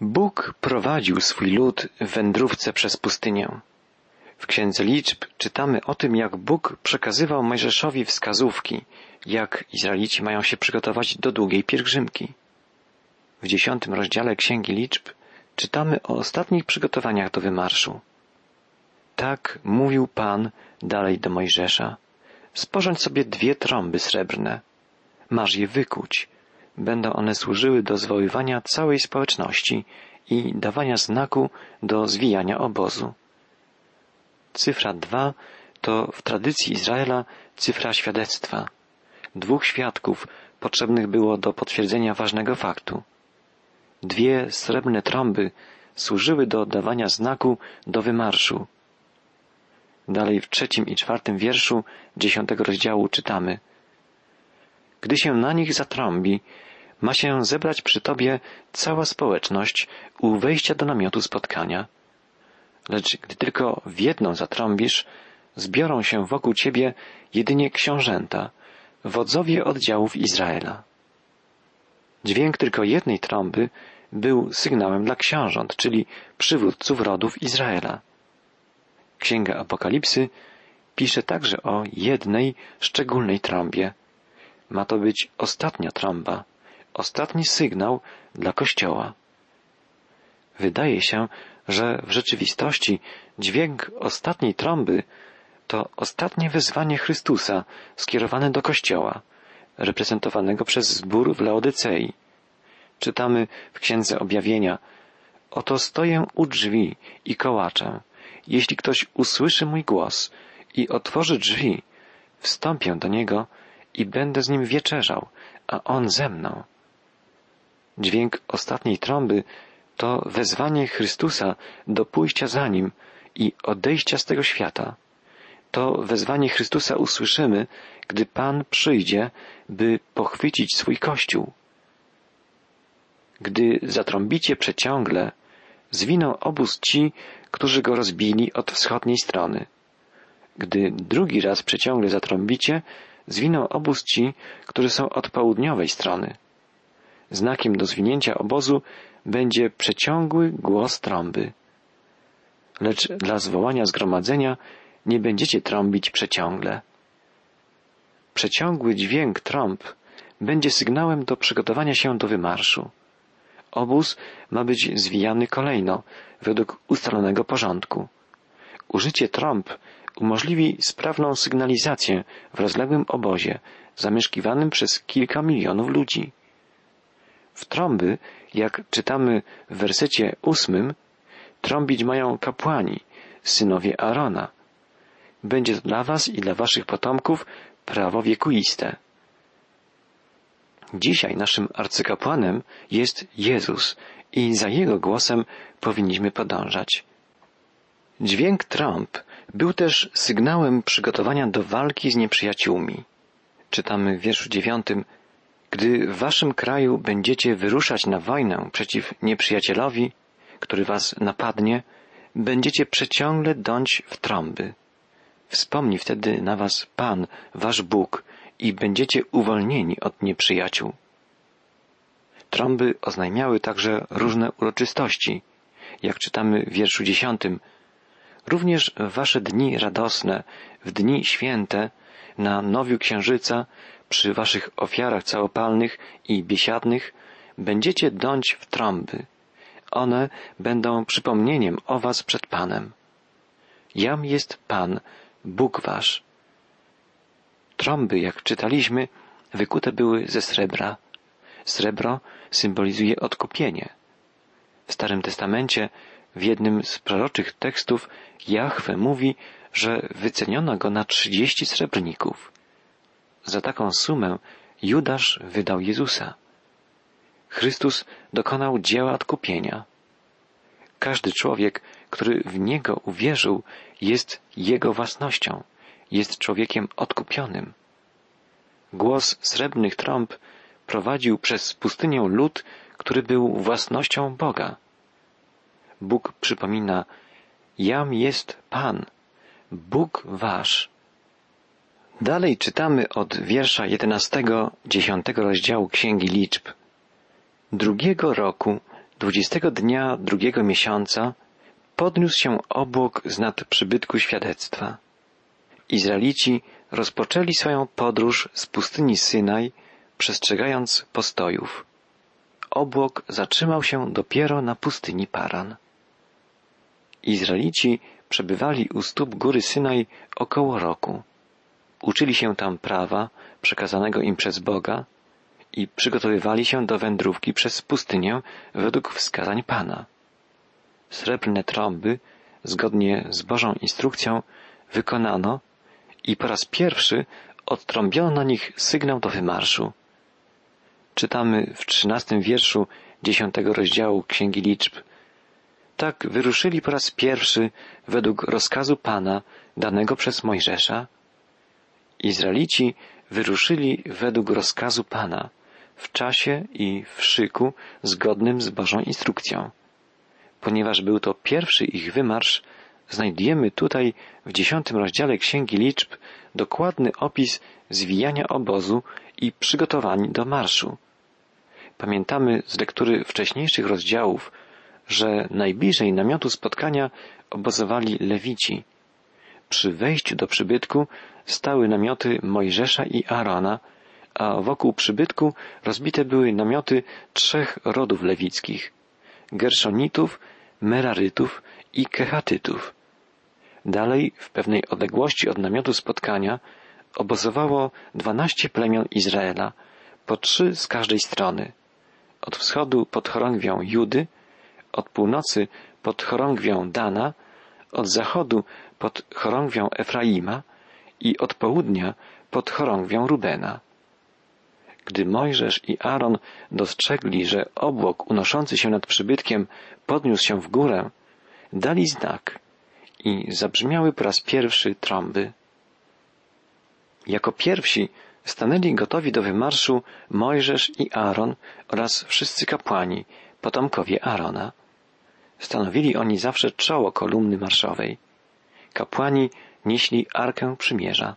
Bóg prowadził swój lud w wędrówce przez pustynię. W Księdze Liczb czytamy o tym, jak Bóg przekazywał Mojżeszowi wskazówki, jak Izraelici mają się przygotować do długiej pielgrzymki. W dziesiątym rozdziale Księgi Liczb czytamy o ostatnich przygotowaniach do wymarszu. Tak mówił Pan dalej do Mojżesza. Sporządź sobie dwie trąby srebrne. Masz je wykuć. Będą one służyły do zwoływania całej społeczności i dawania znaku do zwijania obozu. Cyfra dwa to w tradycji Izraela cyfra świadectwa. Dwóch świadków potrzebnych było do potwierdzenia ważnego faktu. Dwie srebrne trąby służyły do dawania znaku do wymarszu. Dalej w trzecim i czwartym wierszu dziesiątego rozdziału czytamy Gdy się na nich zatrąbi, ma się zebrać przy tobie cała społeczność u wejścia do namiotu spotkania. Lecz gdy tylko w jedną zatrąbisz, zbiorą się wokół ciebie jedynie książęta, wodzowie oddziałów Izraela. Dźwięk tylko jednej trąby był sygnałem dla książąt, czyli przywódców rodów Izraela. Księga Apokalipsy pisze także o jednej szczególnej trąbie. Ma to być ostatnia trąba, ostatni sygnał dla Kościoła. Wydaje się, że w rzeczywistości dźwięk ostatniej trąby to ostatnie wezwanie Chrystusa skierowane do Kościoła, reprezentowanego przez zbór w Laodycei. Czytamy w Księdze Objawienia Oto stoję u drzwi i kołaczę. Jeśli ktoś usłyszy mój głos i otworzy drzwi, wstąpię do niego i będę z nim wieczerzał, a on ze mną. Dźwięk ostatniej trąby to wezwanie Chrystusa do pójścia za nim i odejścia z tego świata. To wezwanie Chrystusa usłyszymy, gdy Pan przyjdzie, by pochwycić swój Kościół. Gdy zatrąbicie przeciągle, zwiną obóz ci, którzy go rozbili od wschodniej strony. Gdy drugi raz przeciągle zatrąbicie, zwiną obóz ci, którzy są od południowej strony. Znakiem do zwinięcia obozu będzie przeciągły głos trąby. Lecz dla zwołania zgromadzenia nie będziecie trąbić przeciągle. Przeciągły dźwięk trąb będzie sygnałem do przygotowania się do wymarszu. Obóz ma być zwijany kolejno, według ustalonego porządku. Użycie trąb umożliwi sprawną sygnalizację w rozległym obozie, zamieszkiwanym przez kilka milionów ludzi. W trąby, jak czytamy w wersecie ósmym, trąbić mają kapłani, synowie Arona. Będzie to dla was i dla waszych potomków prawo wiekuiste. Dzisiaj naszym arcykapłanem jest Jezus i za Jego głosem powinniśmy podążać. Dźwięk trąb był też sygnałem przygotowania do walki z nieprzyjaciółmi. Czytamy w wierszu dziewiątym gdy w waszym kraju będziecie wyruszać na wojnę przeciw nieprzyjacielowi, który was napadnie, będziecie przeciągle dąć w trąby. Wspomni wtedy na was Pan, wasz Bóg, i będziecie uwolnieni od nieprzyjaciół. Trąby oznajmiały także różne uroczystości, jak czytamy w wierszu dziesiątym. Również w wasze dni radosne, w dni święte, na nowiu księżyca, przy waszych ofiarach całopalnych i biesiadnych, będziecie dąć w trąby. One będą przypomnieniem o was przed Panem. Jam jest Pan, Bóg wasz. Trąby, jak czytaliśmy, wykute były ze srebra. Srebro symbolizuje odkupienie. W Starym Testamencie w jednym z proroczych tekstów Jahwe mówi, że wyceniono go na trzydzieści srebrników. Za taką sumę Judasz wydał Jezusa. Chrystus dokonał dzieła odkupienia. Każdy człowiek, który w Niego uwierzył, jest Jego własnością, jest człowiekiem odkupionym. Głos srebrnych trąb prowadził przez pustynię lud, który był własnością Boga. Bóg przypomina, Jam jest Pan, Bóg wasz. Dalej czytamy od wiersza jedenastego, dziesiątego rozdziału Księgi Liczb. Drugiego roku, Dwudziestego dnia drugiego miesiąca podniósł się obłok z nad przybytku świadectwa. Izraelici rozpoczęli swoją podróż z pustyni Synaj, przestrzegając postojów. Obłok zatrzymał się dopiero na pustyni Paran. Izraelici przebywali u stóp góry Synaj około roku. Uczyli się tam prawa przekazanego im przez Boga i przygotowywali się do wędrówki przez pustynię według wskazań Pana. Srebrne trąby, zgodnie z Bożą instrukcją, wykonano i po raz pierwszy odtrąbiono na nich sygnał do wymarszu. Czytamy w trzynastym wierszu dziesiątego rozdziału Księgi Liczb. Tak wyruszyli po raz pierwszy według rozkazu Pana danego przez Mojżesza. Izraelici wyruszyli według rozkazu Pana w czasie i w szyku zgodnym z Bożą instrukcją. Ponieważ był to pierwszy ich wymarsz, znajdujemy tutaj w dziesiątym rozdziale Księgi Liczb dokładny opis zwijania obozu i przygotowań do marszu. Pamiętamy z lektury wcześniejszych rozdziałów, że najbliżej namiotu spotkania obozowali lewici. Przy wejściu do przybytku stały namioty Mojżesza i Arona, a wokół przybytku rozbite były namioty trzech rodów lewickich Gerszonitów, Merarytów i Kehatytów. Dalej, w pewnej odległości od namiotu spotkania, obozowało dwanaście plemion Izraela, po trzy z każdej strony. Od wschodu pod chorągwią Judy, od północy pod chorągwią Dana, od zachodu pod chorągwią Efraima i od południa pod chorągwią Rubena. Gdy Mojżesz i Aaron dostrzegli, że obłok unoszący się nad przybytkiem podniósł się w górę, dali znak i zabrzmiały po raz pierwszy trąby. Jako pierwsi stanęli gotowi do wymarszu Mojżesz i Aaron oraz wszyscy kapłani, potomkowie Aarona. Stanowili oni zawsze czoło kolumny marszowej. Kapłani nieśli Arkę Przymierza.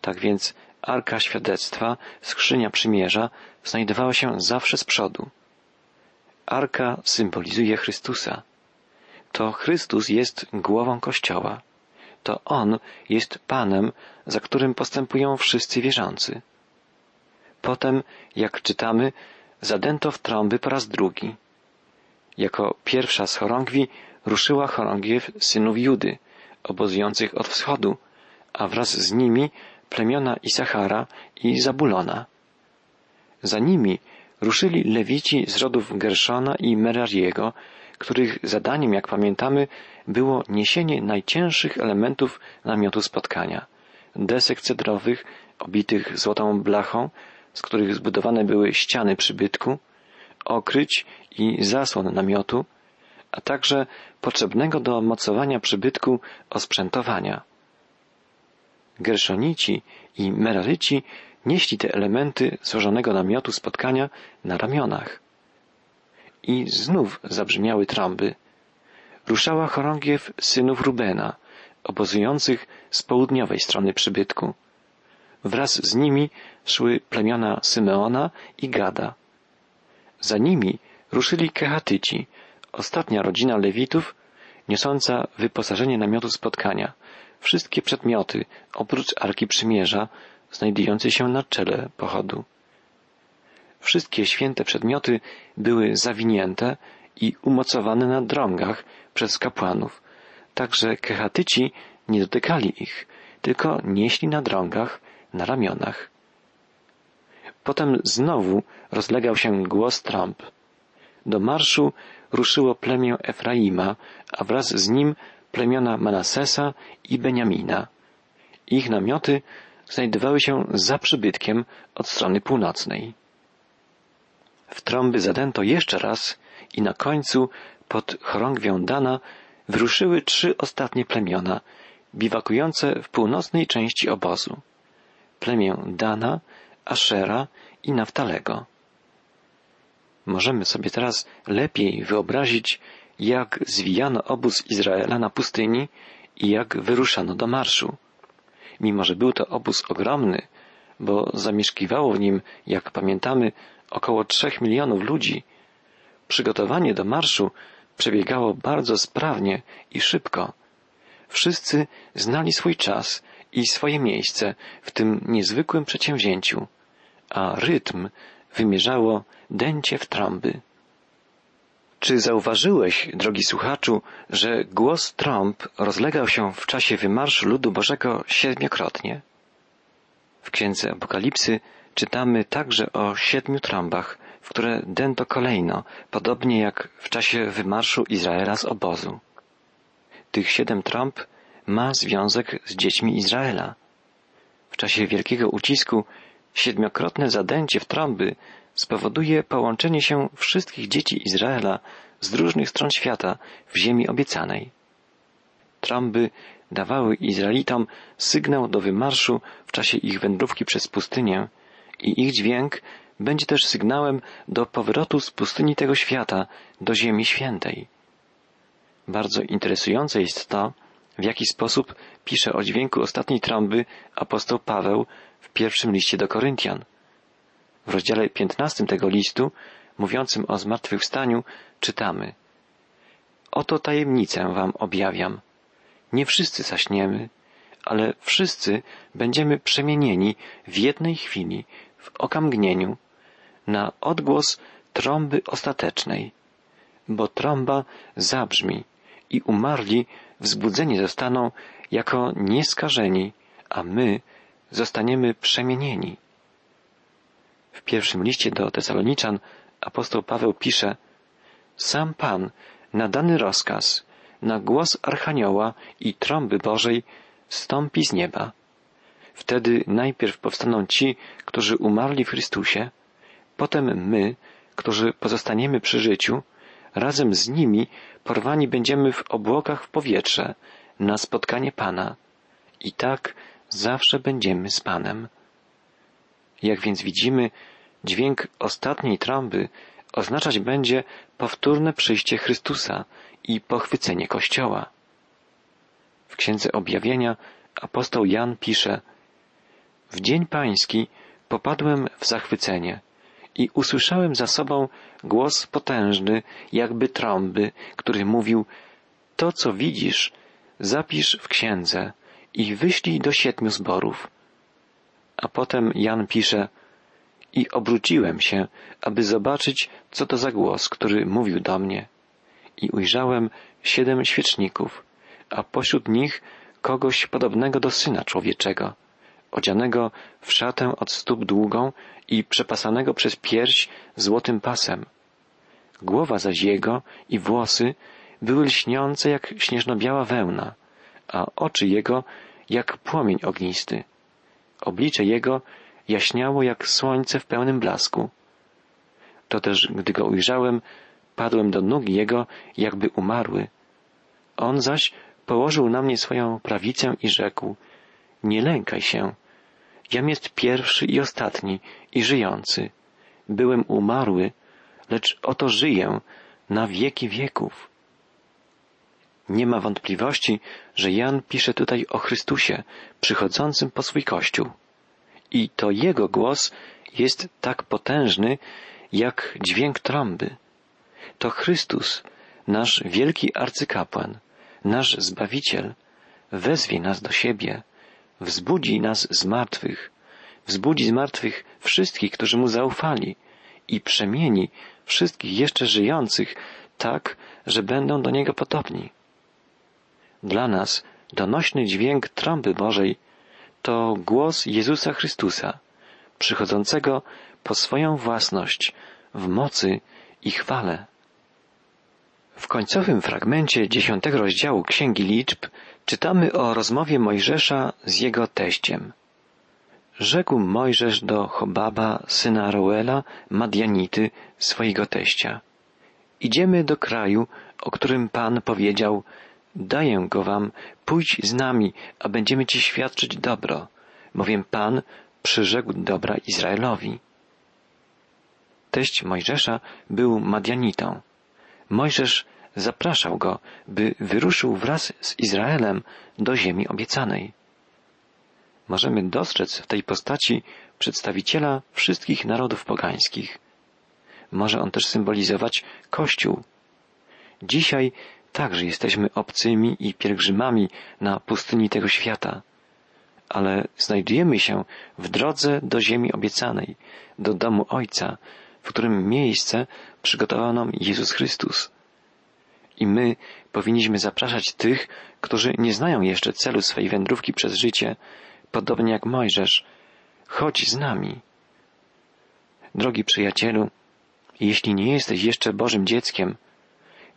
Tak więc Arka Świadectwa, skrzynia Przymierza, znajdowała się zawsze z przodu. Arka symbolizuje Chrystusa. To Chrystus jest głową Kościoła. To On jest Panem, za którym postępują wszyscy wierzący. Potem, jak czytamy, zadęto w trąby po raz drugi. Jako pierwsza z chorągwi ruszyła chorągiew synów Judy, obozujących od wschodu, a wraz z nimi plemiona Isachara i Zabulona. Za nimi ruszyli lewici z rodów Gerszona i Merariego, których zadaniem, jak pamiętamy, było niesienie najcięższych elementów namiotu spotkania. Desek cedrowych, obitych złotą blachą, z których zbudowane były ściany przybytku, okryć i zasłon namiotu, a także potrzebnego do mocowania przybytku osprzętowania. Gerszonici i Meraryci nieśli te elementy złożonego namiotu spotkania na ramionach. I znów zabrzmiały trąby. Ruszała chorągiew synów Rubena, obozujących z południowej strony przybytku. Wraz z nimi szły plemiona Symeona i Gada. Za nimi ruszyli Kehatyci, ostatnia rodzina Lewitów, niosąca wyposażenie namiotu spotkania, wszystkie przedmioty, oprócz Arki Przymierza, znajdujące się na czele pochodu. Wszystkie święte przedmioty były zawinięte i umocowane na drągach przez kapłanów, tak że kehatyci nie dotykali ich, tylko nieśli na drągach, na ramionach. Potem znowu rozlegał się głos trąb. Do marszu ruszyło plemię Efraima, a wraz z nim plemiona Manasesa i Beniamina. Ich namioty znajdowały się za przybytkiem od strony północnej. W trąby zadęto jeszcze raz i na końcu pod chorągwią Dana wyruszyły trzy ostatnie plemiona, biwakujące w północnej części obozu. Plemię Dana, Ashera i Naftalego. Możemy sobie teraz lepiej wyobrazić, jak zwijano obóz Izraela na pustyni i jak wyruszano do marszu. Mimo, że był to obóz ogromny, bo zamieszkiwało w nim, jak pamiętamy, około trzech milionów ludzi, przygotowanie do marszu przebiegało bardzo sprawnie i szybko. Wszyscy znali swój czas i swoje miejsce w tym niezwykłym przedsięwzięciu, a rytm wymierzało dęcie w trąby. Czy zauważyłeś, drogi słuchaczu, że głos trąb rozlegał się w czasie wymarszu ludu Bożego siedmiokrotnie? W księdze Apokalipsy czytamy także o siedmiu trąbach, w które dęto kolejno, podobnie jak w czasie wymarszu Izraela z obozu. Tych siedem trąb ma związek z dziećmi Izraela. W czasie wielkiego ucisku siedmiokrotne zadęcie w trąby spowoduje połączenie się wszystkich dzieci Izraela z różnych stron świata w ziemi obiecanej. Trąby dawały Izraelitom sygnał do wymarszu w czasie ich wędrówki przez pustynię i ich dźwięk będzie też sygnałem do powrotu z pustyni tego świata do Ziemi Świętej. Bardzo interesujące jest to, w jaki sposób pisze o dźwięku ostatniej trąby apostoł Paweł w pierwszym liście do Koryntian. W rozdziale piętnastym tego listu, mówiącym o zmartwychwstaniu, czytamy Oto tajemnicę wam objawiam. Nie wszyscy zaśniemy, ale wszyscy będziemy przemienieni w jednej chwili, w okamgnieniu, na odgłos trąby ostatecznej, bo trąba zabrzmi i umarli wzbudzeni zostaną jako nieskażeni, a my zostaniemy przemienieni. W pierwszym liście do Tesaloniczan apostoł Paweł pisze Sam Pan na dany rozkaz, na głos Archanioła i trąby Bożej stąpi z nieba. Wtedy najpierw powstaną ci, którzy umarli w Chrystusie, potem my, którzy pozostaniemy przy życiu, razem z nimi porwani będziemy w obłokach w powietrze na spotkanie Pana. I tak zawsze będziemy z Panem. Jak więc widzimy, dźwięk ostatniej trąby oznaczać będzie powtórne przyjście Chrystusa i pochwycenie Kościoła. W Księdze Objawienia apostoł Jan pisze W dzień pański popadłem w zachwycenie i usłyszałem za sobą głos potężny, jakby trąby, który mówił To, co widzisz, zapisz w księdze i wyślij do siedmiu zborów. A potem Jan pisze i obróciłem się, aby zobaczyć, co to za głos, który mówił do mnie. I ujrzałem siedem świeczników, a pośród nich kogoś podobnego do syna człowieczego, odzianego w szatę od stóp długą i przepasanego przez pierś złotym pasem. Głowa zaś jego i włosy były lśniące jak śnieżno-biała wełna, a oczy jego jak płomień ognisty. Oblicze jego jaśniało jak słońce w pełnym blasku. To też, gdy go ujrzałem, padłem do nóg jego, jakby umarły. On zaś położył na mnie swoją prawicę i rzekł, nie lękaj się. Jam jest pierwszy i ostatni i żyjący. Byłem umarły, lecz oto żyję na wieki wieków. Nie ma wątpliwości, że Jan pisze tutaj o Chrystusie przychodzącym po swój Kościół. I to Jego głos jest tak potężny, jak dźwięk trąby. To Chrystus, nasz wielki arcykapłan, nasz Zbawiciel, wezwie nas do siebie, wzbudzi nas z martwych, wzbudzi z martwych wszystkich, którzy Mu zaufali i przemieni wszystkich jeszcze żyjących tak, że będą do Niego podobni. Dla nas donośny dźwięk trąby Bożej to głos Jezusa Chrystusa, przychodzącego po swoją własność w mocy i chwale. W końcowym fragmencie dziesiątego rozdziału Księgi Liczb czytamy o rozmowie Mojżesza z jego teściem. Rzekł Mojżesz do Chobaba, syna Roela, Madianity, swojego teścia. Idziemy do kraju, o którym Pan powiedział, daję go wam, pójdź z nami, a będziemy ci świadczyć dobro, bowiem Pan przyrzekł dobra Izraelowi. Teść Mojżesza był Madianitą. Mojżesz zapraszał go, by wyruszył wraz z Izraelem do ziemi obiecanej. Możemy dostrzec w tej postaci przedstawiciela wszystkich narodów pogańskich. może on też symbolizować Kościół. Dzisiaj także jesteśmy obcymi i pielgrzymami na pustyni tego świata, ale znajdujemy się w drodze do ziemi obiecanej, do domu Ojca, w którym miejsce przygotował nam Jezus Chrystus. I my powinniśmy zapraszać tych, którzy nie znają jeszcze celu swej wędrówki przez życie, podobnie jak Mojżesz. Chodź z nami. Drogi przyjacielu, jeśli nie jesteś jeszcze Bożym dzieckiem,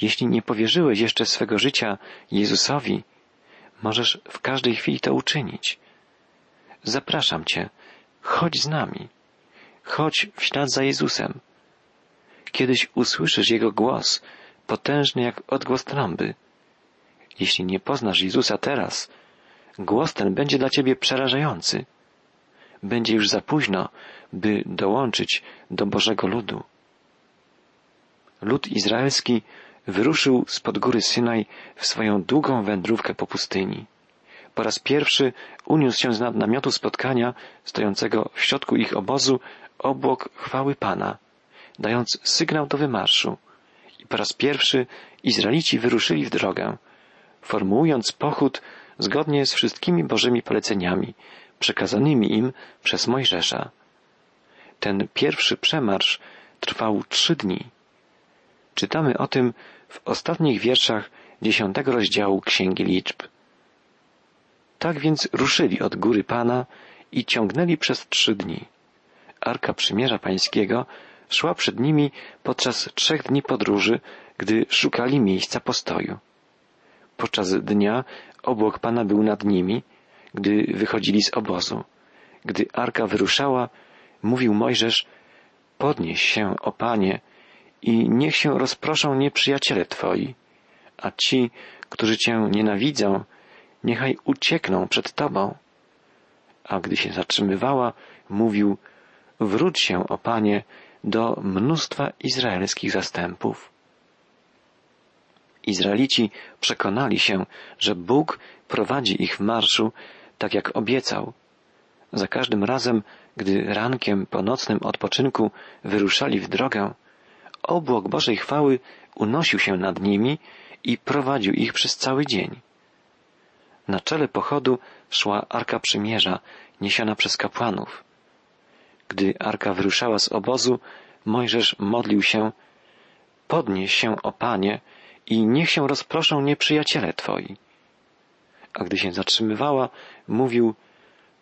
jeśli nie powierzyłeś jeszcze swego życia Jezusowi, możesz w każdej chwili to uczynić. Zapraszam Cię, chodź z nami. Chodź w ślad za Jezusem. Kiedyś usłyszysz Jego głos, potężny jak odgłos trąby. Jeśli nie poznasz Jezusa teraz, głos ten będzie dla Ciebie przerażający. Będzie już za późno, by dołączyć do Bożego ludu. Lud izraelski wyruszył spod góry Synaj w swoją długą wędrówkę po pustyni. Po raz pierwszy uniósł się z nad namiotu spotkania, stojącego w środku ich obozu, obłok chwały Pana, dając sygnał do wymarszu. I po raz pierwszy Izraelici wyruszyli w drogę, formułując pochód zgodnie z wszystkimi Bożymi poleceniami, przekazanymi im przez Mojżesza. Ten pierwszy przemarsz trwał trzy dni. Czytamy o tym w ostatnich wierszach dziesiątego rozdziału Księgi Liczb. Tak więc ruszyli od góry Pana i ciągnęli przez trzy dni. Arka Przymierza Pańskiego szła przed nimi podczas trzech dni podróży, gdy szukali miejsca postoju. Podczas dnia obłok Pana był nad nimi, gdy wychodzili z obozu. Gdy arka wyruszała, mówił Mojżesz, podnieś się, o Panie, i niech się rozproszą nieprzyjaciele Twoi, a ci, którzy Cię nienawidzą, niechaj uciekną przed Tobą. A gdy się zatrzymywała, mówił, wróć się, o Panie, do mnóstwa izraelskich zastępów. Izraelici przekonali się, że Bóg prowadzi ich w marszu tak jak obiecał. Za każdym razem, gdy rankiem po nocnym odpoczynku wyruszali w drogę, obłok Bożej chwały unosił się nad nimi i prowadził ich przez cały dzień. Na czele pochodu szła Arka Przymierza, niesiona przez kapłanów. Gdy Arka wyruszała z obozu, Mojżesz modlił się, podnieś się, o Panie, i niech się rozproszą nieprzyjaciele Twoi. A gdy się zatrzymywała, mówił,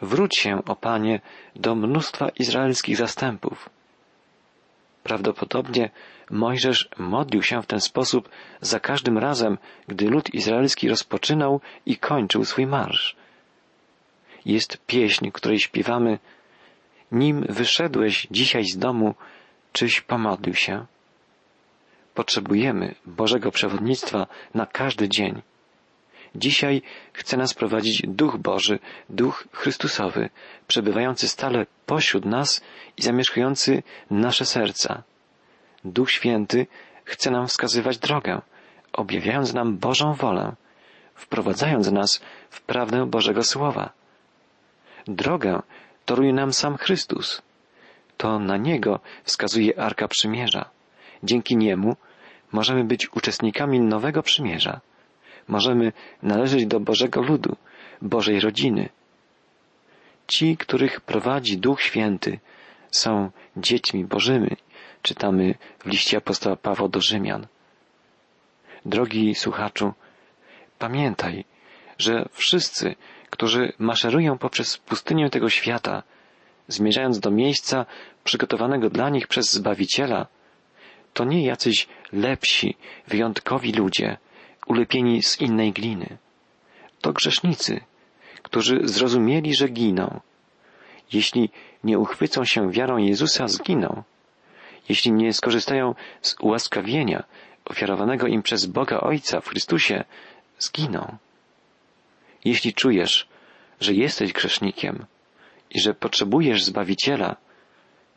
wróć się, o Panie, do mnóstwa izraelskich zastępów. Prawdopodobnie Mojżesz modlił się w ten sposób za każdym razem, gdy lud izraelski rozpoczynał i kończył swój marsz. Jest pieśń, której śpiewamy Nim wyszedłeś dzisiaj z domu, czyś pomodlił się. Potrzebujemy Bożego przewodnictwa na każdy dzień. Dzisiaj chce nas prowadzić Duch Boży, Duch Chrystusowy, przebywający stale pośród nas i zamieszkujący nasze serca. Duch Święty chce nam wskazywać drogę, objawiając nam Bożą wolę, wprowadzając nas w prawdę Bożego Słowa. Drogę toruje nam sam Chrystus. To na Niego wskazuje Arka Przymierza. Dzięki Niemu możemy być uczestnikami nowego przymierza. Możemy należeć do Bożego ludu, Bożej rodziny. Ci, których prowadzi Duch Święty, są dziećmi Bożymi, czytamy w liście apostoła Pawła do Rzymian. Drogi słuchaczu, pamiętaj, że wszyscy, którzy maszerują poprzez pustynię tego świata, zmierzając do miejsca przygotowanego dla nich przez Zbawiciela, to nie jacyś lepsi, wyjątkowi ludzie, ulepieni z innej gliny. To grzesznicy, którzy zrozumieli, że giną. Jeśli nie uchwycą się wiarą Jezusa, zginą. Jeśli nie skorzystają z ułaskawienia ofiarowanego im przez Boga Ojca w Chrystusie, zginą. Jeśli czujesz, że jesteś grzesznikiem i że potrzebujesz Zbawiciela,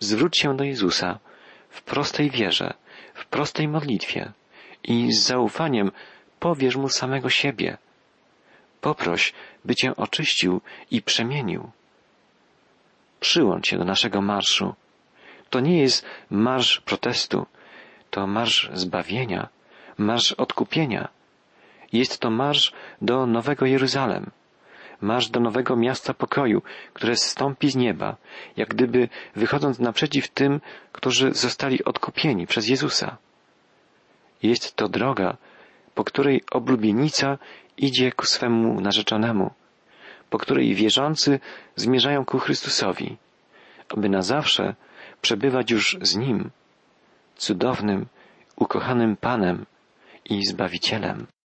zwróć się do Jezusa w prostej wierze, w prostej modlitwie i z zaufaniem powierz Mu samego siebie. Poproś, by Cię oczyścił i przemienił. Przyłącz się do naszego marszu. to nie jest marsz protestu, to marsz zbawienia, marsz odkupienia. Jest to marsz do Nowego Jeruzalem, marsz do nowego miasta pokoju, które zstąpi z nieba, jak gdyby wychodząc naprzeciw tym, którzy zostali odkupieni przez Jezusa. Jest to droga, po której oblubienica idzie ku swemu narzeczonemu, po której wierzący zmierzają ku Chrystusowi, aby na zawsze przebywać już z Nim, cudownym, ukochanym Panem i Zbawicielem.